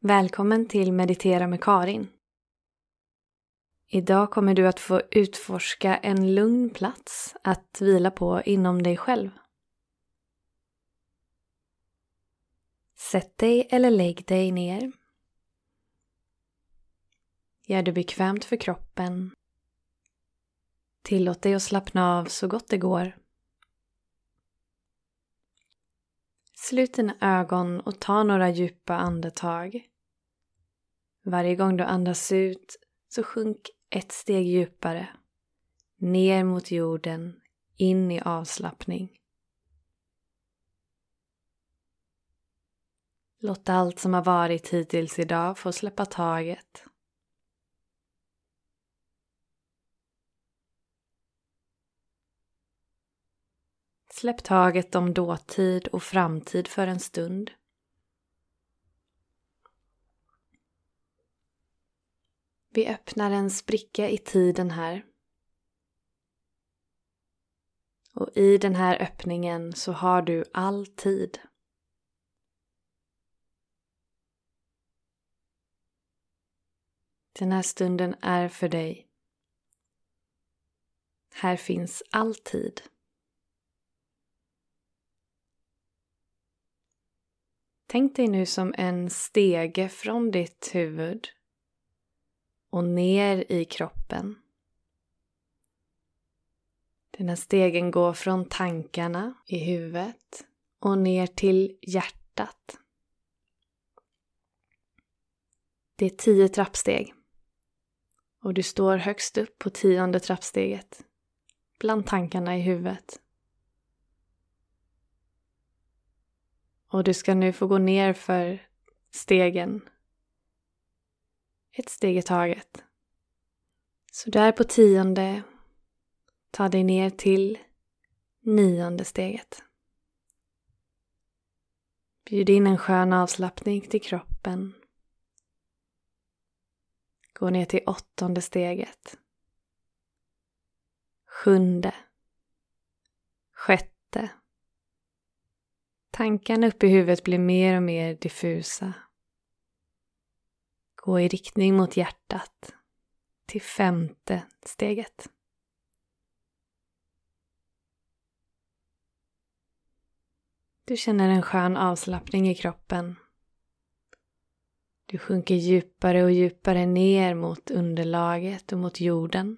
Välkommen till Meditera med Karin. Idag kommer du att få utforska en lugn plats att vila på inom dig själv. Sätt dig eller lägg dig ner. Gör det bekvämt för kroppen. Tillåt dig att slappna av så gott det går. Slut dina ögon och ta några djupa andetag. Varje gång du andas ut så sjunk ett steg djupare. Ner mot jorden, in i avslappning. Låt allt som har varit hittills idag få släppa taget. Släpp taget om dåtid och framtid för en stund. Vi öppnar en spricka i tiden här. Och i den här öppningen så har du all tid. Den här stunden är för dig. Här finns all tid. Tänk dig nu som en stege från ditt huvud och ner i kroppen. Den här stegen går från tankarna i huvudet och ner till hjärtat. Det är tio trappsteg. Och du står högst upp på tionde trappsteget. Bland tankarna i huvudet. Och du ska nu få gå ner för stegen ett steg i taget. Så där på tionde, ta dig ner till nionde steget. Bjud in en skön avslappning till kroppen. Gå ner till åttonde steget. Sjunde. Sjätte. Tankarna uppe i huvudet blir mer och mer diffusa. Gå i riktning mot hjärtat till femte steget. Du känner en skön avslappning i kroppen. Du sjunker djupare och djupare ner mot underlaget och mot jorden.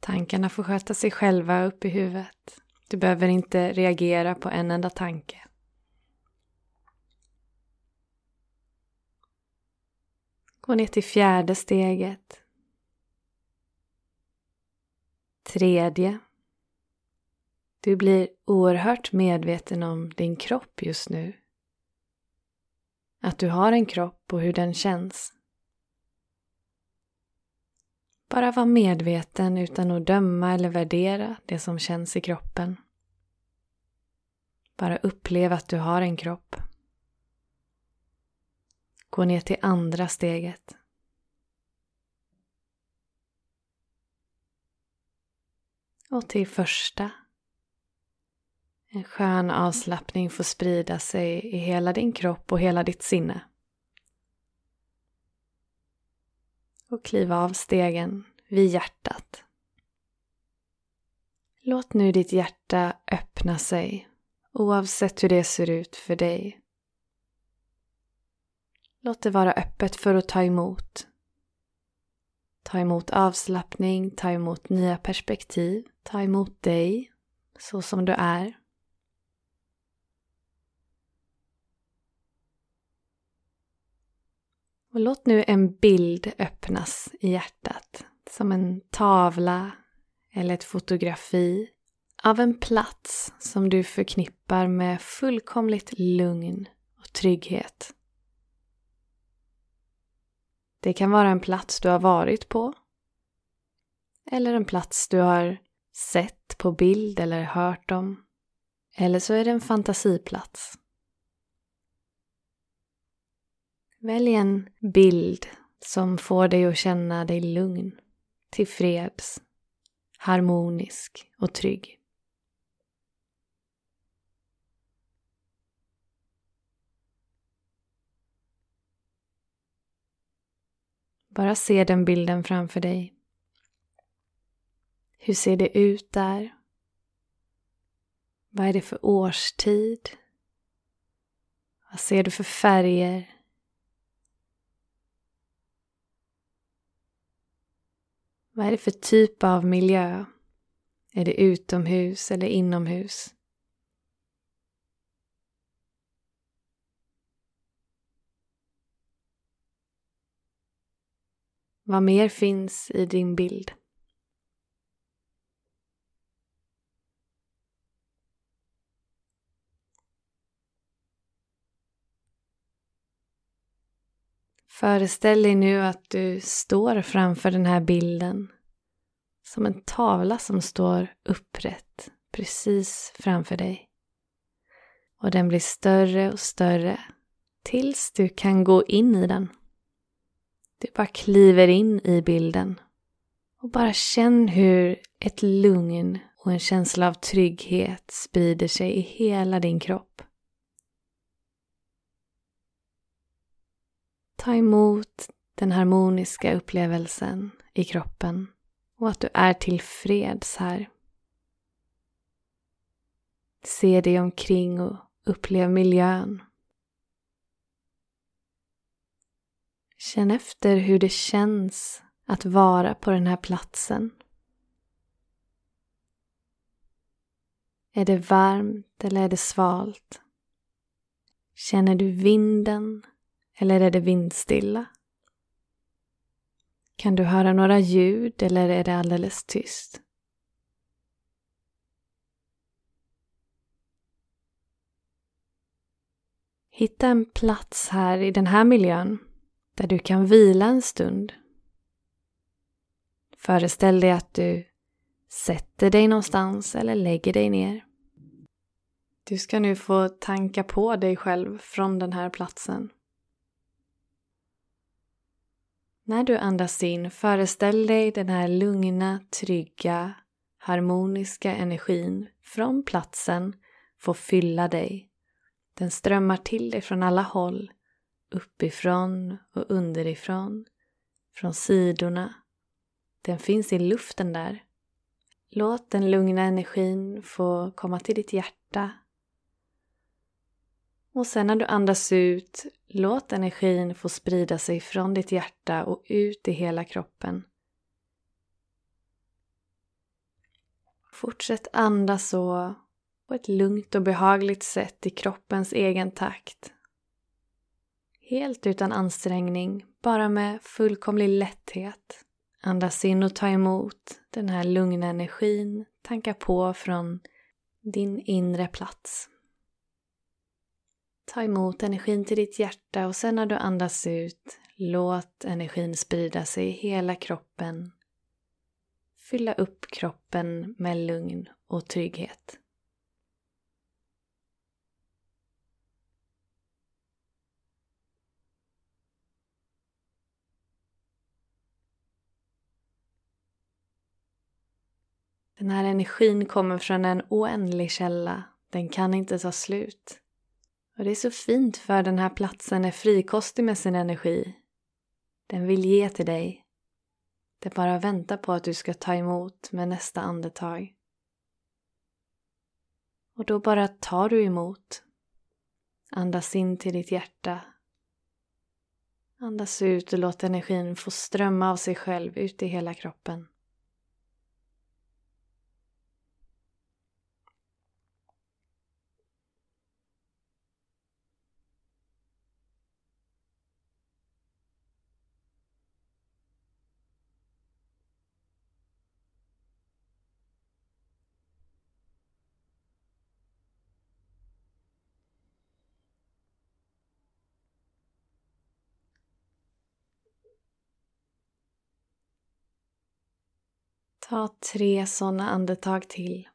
Tankarna får sköta sig själva upp i huvudet. Du behöver inte reagera på en enda tanke. Gå ner till fjärde steget. Tredje. Du blir oerhört medveten om din kropp just nu. Att du har en kropp och hur den känns. Bara var medveten utan att döma eller värdera det som känns i kroppen. Bara uppleva att du har en kropp. Gå ner till andra steget. Och till första. En skön avslappning får sprida sig i hela din kropp och hela ditt sinne. Och kliva av stegen vid hjärtat. Låt nu ditt hjärta öppna sig oavsett hur det ser ut för dig. Låt det vara öppet för att ta emot. Ta emot avslappning, ta emot nya perspektiv, ta emot dig så som du är. Och låt nu en bild öppnas i hjärtat som en tavla eller ett fotografi av en plats som du förknippar med fullkomligt lugn och trygghet. Det kan vara en plats du har varit på. Eller en plats du har sett på bild eller hört om. Eller så är det en fantasiplats. Välj en bild som får dig att känna dig lugn, tillfreds, harmonisk och trygg. Bara se den bilden framför dig. Hur ser det ut där? Vad är det för årstid? Vad ser du för färger? Vad är det för typ av miljö? Är det utomhus eller inomhus? Vad mer finns i din bild? Föreställ dig nu att du står framför den här bilden som en tavla som står upprätt precis framför dig. Och den blir större och större tills du kan gå in i den. Du bara kliver in i bilden och bara känn hur ett lugn och en känsla av trygghet sprider sig i hela din kropp. Ta emot den harmoniska upplevelsen i kroppen och att du är tillfreds här. Se dig omkring och upplev miljön. Känn efter hur det känns att vara på den här platsen. Är det varmt eller är det svalt? Känner du vinden eller är det vindstilla? Kan du höra några ljud eller är det alldeles tyst? Hitta en plats här i den här miljön där du kan vila en stund. Föreställ dig att du sätter dig någonstans eller lägger dig ner. Du ska nu få tanka på dig själv från den här platsen. När du andas in, föreställ dig den här lugna, trygga, harmoniska energin från platsen få fylla dig. Den strömmar till dig från alla håll, uppifrån och underifrån, från sidorna. Den finns i luften där. Låt den lugna energin få komma till ditt hjärta och sen när du andas ut, låt energin få sprida sig från ditt hjärta och ut i hela kroppen. Fortsätt andas så på ett lugnt och behagligt sätt i kroppens egen takt. Helt utan ansträngning, bara med fullkomlig lätthet. Andas in och ta emot den här lugna energin, tanka på från din inre plats. Ta emot energin till ditt hjärta och sen när du andas ut, låt energin sprida sig i hela kroppen. Fylla upp kroppen med lugn och trygghet. Den här energin kommer från en oändlig källa. Den kan inte ta slut. Och det är så fint för den här platsen är frikostig med sin energi. Den vill ge till dig. Det bara väntar på att du ska ta emot med nästa andetag. Och då bara tar du emot. Andas in till ditt hjärta. Andas ut och låt energin få strömma av sig själv ut i hela kroppen. Ta tre sådana andetag till.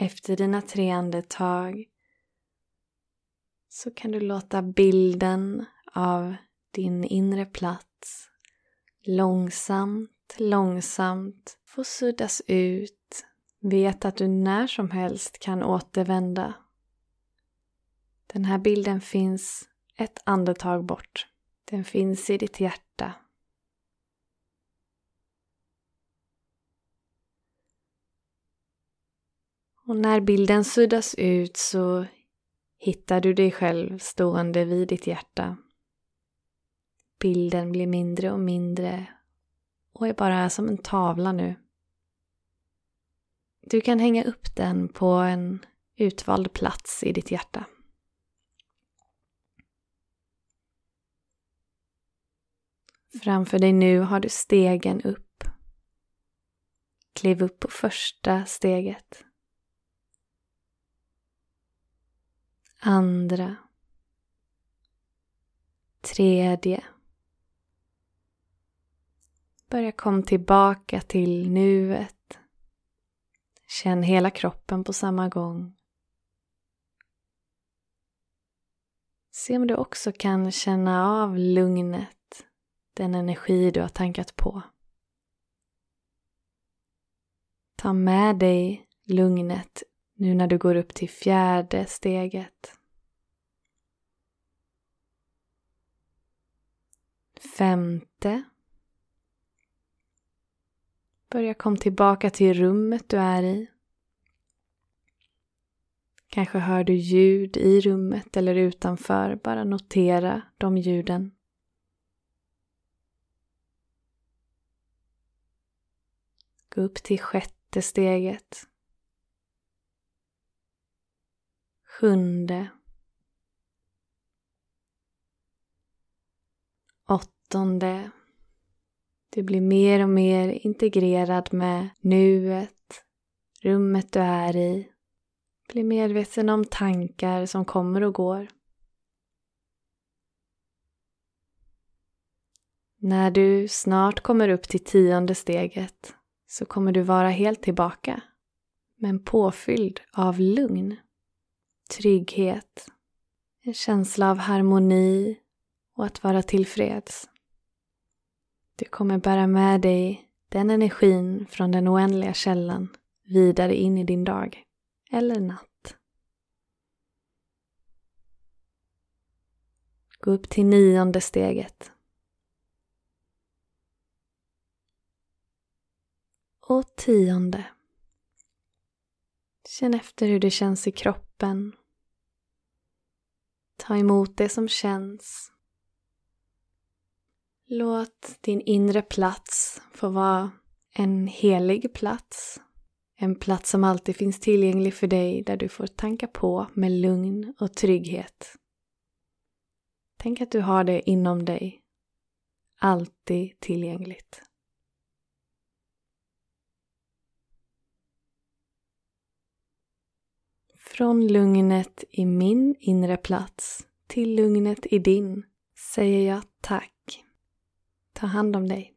Efter dina tre andetag så kan du låta bilden av din inre plats långsamt, långsamt få suddas ut. Vet att du när som helst kan återvända. Den här bilden finns ett andetag bort. Den finns i ditt hjärta. Och när bilden suddas ut så hittar du dig själv stående vid ditt hjärta. Bilden blir mindre och mindre och är bara som en tavla nu. Du kan hänga upp den på en utvald plats i ditt hjärta. Framför dig nu har du stegen upp. Kliv upp på första steget. Andra. Tredje. Börja kom tillbaka till nuet. Känn hela kroppen på samma gång. Se om du också kan känna av lugnet, den energi du har tankat på. Ta med dig lugnet nu när du går upp till fjärde steget. Femte. Börja kom tillbaka till rummet du är i. Kanske hör du ljud i rummet eller utanför. Bara notera de ljuden. Gå upp till sjätte steget. Sjunde. Åttonde. Du blir mer och mer integrerad med nuet, rummet du är i. Blir medveten om tankar som kommer och går. När du snart kommer upp till tionde steget så kommer du vara helt tillbaka, men påfylld av lugn, trygghet, en känsla av harmoni och att vara tillfreds. Du kommer bära med dig den energin från den oändliga källan vidare in i din dag eller natt. Gå upp till nionde steget. Och tionde. Känn efter hur det känns i kroppen. Ta emot det som känns Låt din inre plats få vara en helig plats. En plats som alltid finns tillgänglig för dig där du får tanka på med lugn och trygghet. Tänk att du har det inom dig. Alltid tillgängligt. Från lugnet i min inre plats till lugnet i din säger jag tack. Ta hand om dig.